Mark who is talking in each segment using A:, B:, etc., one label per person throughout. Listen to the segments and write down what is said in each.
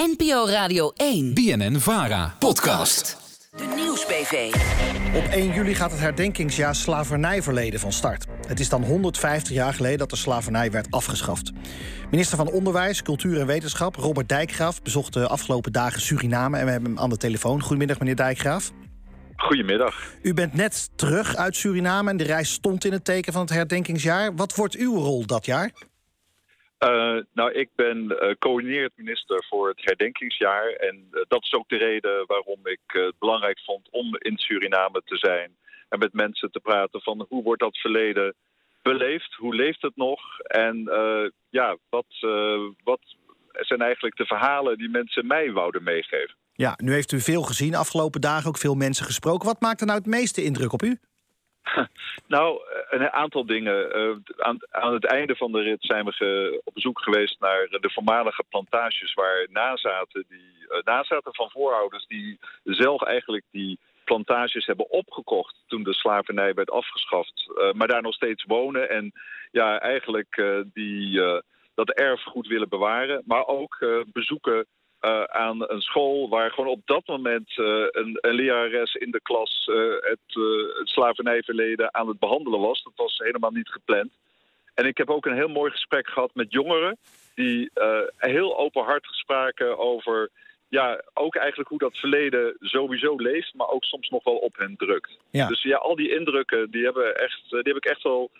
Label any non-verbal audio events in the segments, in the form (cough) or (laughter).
A: NPO Radio 1.
B: BNN Vara. Podcast.
A: De Nieuwsbv.
C: Op 1 juli gaat het herdenkingsjaar slavernijverleden van start. Het is dan 150 jaar geleden dat de slavernij werd afgeschaft. Minister van Onderwijs, Cultuur en Wetenschap, Robert Dijkgraaf... bezocht de afgelopen dagen Suriname en we hebben hem aan de telefoon. Goedemiddag, meneer Dijkgraaf.
D: Goedemiddag.
C: U bent net terug uit Suriname en de reis stond in het teken van het herdenkingsjaar. Wat wordt uw rol dat jaar?
D: Uh, nou, ik ben uh, coördinerend minister voor het herdenkingsjaar. En uh, dat is ook de reden waarom ik het belangrijk vond om in Suriname te zijn. En met mensen te praten van hoe wordt dat verleden beleefd? Hoe leeft het nog? En ja, wat, wat zijn eigenlijk de verhalen die mensen mij wouden meegeven?
C: Ja, nu heeft u veel gezien afgelopen dagen, ook veel mensen gesproken. Wat maakt er nou het meeste indruk op u? (laughs)
D: Nou, een aantal dingen. Uh, aan, aan, het einde van de rit zijn we ge, op bezoek geweest naar de voormalige plantages waar nazaten, die, uh, nazaten van voorouders die zelf eigenlijk die plantages hebben opgekocht toen de slavernij werd afgeschaft, uh, maar daar nog steeds wonen en ja, eigenlijk die, dat erfgoed willen bewaren, maar ook bezoeken uh, aan een school waar gewoon op dat moment uh, een, een, lerares in de klas uh, het, het, slavernijverleden aan het behandelen was. Dat was helemaal niet gepland. En ik heb ook een heel mooi gesprek gehad met jongeren die heel openhartig spraken over ja, ook eigenlijk hoe dat verleden sowieso leeft, maar ook soms nog wel op hen drukt. Ja. Dus ja, al die indrukken die hebben, echt, die heb ik echt wel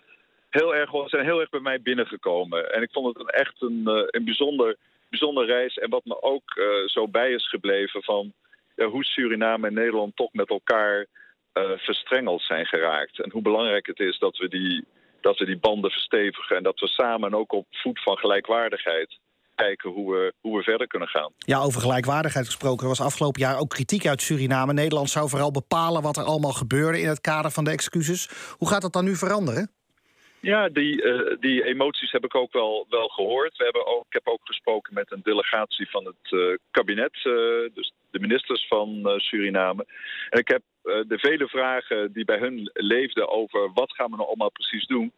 D: heel erg, zijn heel erg bij mij binnengekomen. En ik vond het echt een, een bijzonder bijzondere reis. En wat me ook uh, zo bij is gebleven van hoe Suriname en Nederland toch met elkaar uh, verstrengeld zijn geraakt. En hoe belangrijk het is dat we, die, dat we die banden verstevigen. En dat we samen ook op voet van gelijkwaardigheid kijken hoe we, hoe we verder kunnen gaan.
C: Ja, over gelijkwaardigheid gesproken. Er was afgelopen jaar ook kritiek uit Suriname. Nederland zou vooral bepalen wat er allemaal gebeurde in het kader van de excuses. Hoe gaat dat dan nu veranderen?
D: Ja, die, uh, die emoties heb ik ook wel, wel gehoord. We hebben ook, ik heb ook gesproken met een delegatie van het uh, kabinet, uh, dus de ministers van Suriname. En ik heb de vele vragen die bij hun leefden over wat gaan we nou allemaal precies doen.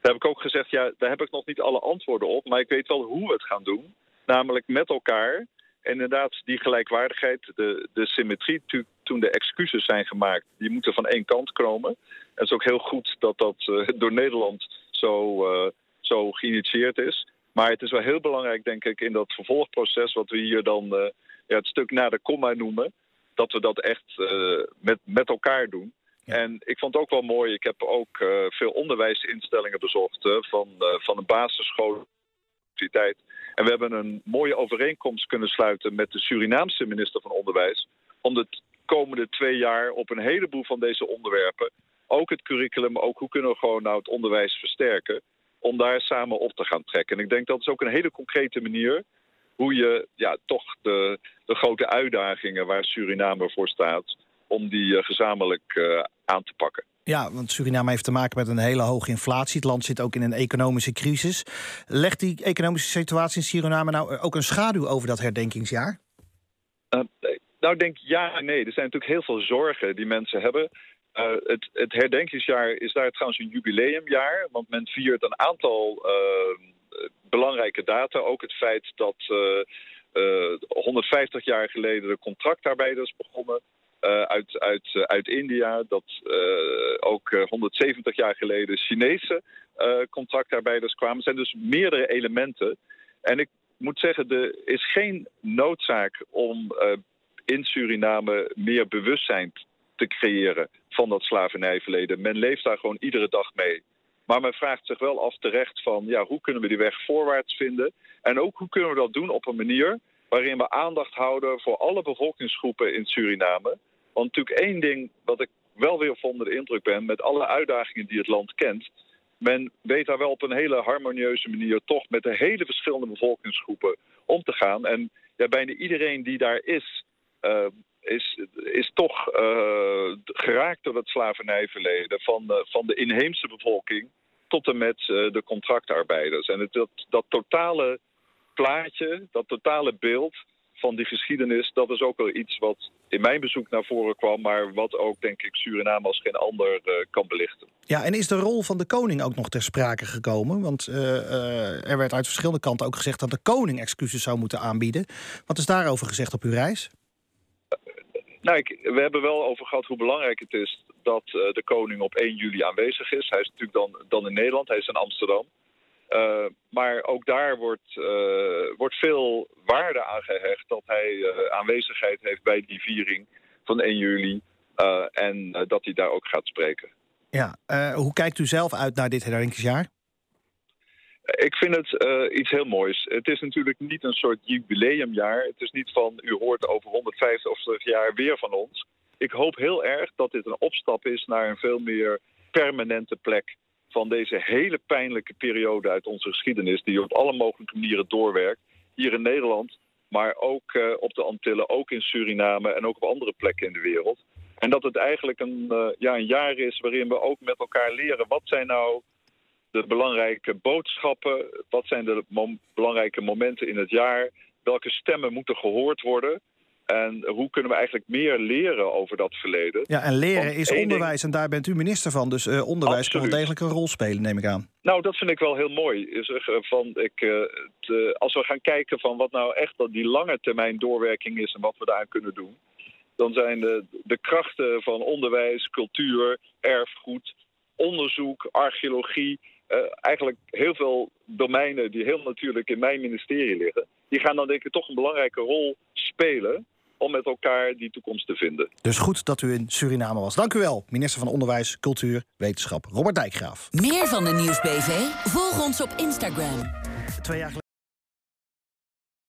D: Daar heb ik ook gezegd, ja, daar heb ik nog niet alle antwoorden op, maar ik weet wel hoe we het gaan doen. Namelijk met elkaar. En inderdaad, die gelijkwaardigheid, de, de symmetrie, toen de excuses zijn gemaakt, die moeten van één kant komen. Het is ook heel goed dat dat uh, (laughs) door Nederland zo, uh, zo geïnitieerd is. Maar het is wel heel belangrijk, denk ik, in dat vervolgproces, wat we hier dan uh, ja, het stuk na de komma noemen, dat we dat echt met, met elkaar doen. Ja. En ik vond het ook wel mooi, ik heb ook veel onderwijsinstellingen bezocht, van, van een basisschool. En we hebben een mooie overeenkomst kunnen sluiten met de Surinaamse minister van Onderwijs. Om de komende twee jaar op een heleboel van deze onderwerpen ook het curriculum, ook hoe kunnen we gewoon nou het onderwijs versterken, om daar samen op te gaan trekken. En ik denk dat is ook een hele concrete manier hoe je ja, toch de, de grote uitdagingen waar Suriname voor staat, om die uh, gezamenlijk uh, aan te pakken.
C: Ja, want Suriname heeft te maken met een hele hoge inflatie. Het land zit ook in een economische crisis. Legt die economische situatie in Suriname nou ook een schaduw over dat herdenkingsjaar?
D: Uh, nou, ik denk ja en nee. Er zijn natuurlijk heel veel zorgen die mensen hebben. Uh, het, het, herdenkingsjaar is daar trouwens een jubileumjaar, want men viert een aantal uh, belangrijke data. Ook het feit dat uh, 150 jaar geleden de contractarbeiders begonnen uit, uit, uit India. Dat ook 170 jaar geleden Chinese contractarbeiders kwamen. Er zijn dus meerdere elementen. En ik moet zeggen, er is geen noodzaak om in Suriname meer bewustzijn te creëren van dat slavernijverleden. Men leeft daar gewoon iedere dag mee. Maar men vraagt zich wel af terecht van ja, hoe kunnen we die weg voorwaarts vinden? En ook hoe kunnen we dat doen op een manier waarin we aandacht houden voor alle bevolkingsgroepen in Suriname. Want natuurlijk één ding wat ik wel weer van de indruk ben, met alle uitdagingen die het land kent, men weet daar wel op een hele harmonieuze manier toch met de hele verschillende bevolkingsgroepen om te gaan. En ja, bijna iedereen die daar is, uh, is, is toch uh, geraakt door het slavernijverleden van, van de inheemse bevolking tot en met uh, de contractarbeiders. En het, dat totale plaatje, dat totale beeld van die geschiedenis, dat is ook wel iets wat in mijn bezoek naar voren kwam, maar wat ook, denk ik, Suriname als geen ander uh, kan belichten.
C: Ja, en is de rol van de koning ook nog ter sprake gekomen? Want uh, uh, er werd uit verschillende kanten ook gezegd dat de koning excuses zou moeten aanbieden. Wat is daarover gezegd op uw reis?
D: Nou, ik, we hebben wel over gehad hoe belangrijk het is dat de koning op 1 juli aanwezig is. Hij is natuurlijk dan, dan in Nederland, hij is in Amsterdam. Uh, maar ook daar wordt, uh, wordt veel waarde aan gehecht dat hij uh, aanwezigheid heeft bij die viering van 1 juli. en dat hij daar ook gaat spreken.
C: Ja, hoe kijkt u zelf uit naar dit herdenkingsjaar?
D: Ik vind het iets heel moois. Het is natuurlijk niet een soort jubileumjaar. Het is niet van u hoort over 150 of 150 jaar weer van ons. Ik hoop heel erg dat dit een opstap is naar een veel meer permanente plek van deze hele pijnlijke periode uit onze geschiedenis, die op alle mogelijke manieren doorwerkt, hier in Nederland, maar ook uh, op de Antillen, ook in Suriname en ook op andere plekken in de wereld. En dat het eigenlijk een, uh, ja, een jaar is waarin we ook met elkaar leren wat zijn nou de belangrijke boodschappen, wat zijn de belangrijke momenten in het jaar, welke stemmen moeten gehoord worden. En hoe kunnen we eigenlijk meer leren over dat verleden?
C: Ja, en leren is onderwijs en daar bent u minister van. Dus uh, onderwijs Absoluut. kan wel degelijk een rol spelen, neem ik aan.
D: Nou, dat vind ik wel heel mooi. Is, van, ik, uh, uh, als we gaan kijken van wat nou echt die lange termijn doorwerking is... en wat we daaraan kunnen doen... dan zijn de, de krachten van onderwijs, cultuur, erfgoed, onderzoek, archeologie... eigenlijk heel veel domeinen die heel natuurlijk in mijn ministerie liggen... die gaan dan denk ik toch een belangrijke rol spelen om met elkaar die toekomst te vinden.
C: Dus goed dat u in Suriname was. Dank u wel, minister van Onderwijs, Cultuur, Wetenschap, Robert Dijkgraaf.
A: Meer van de Nieuwsbv? Volg ons op Instagram.
C: Twee jaar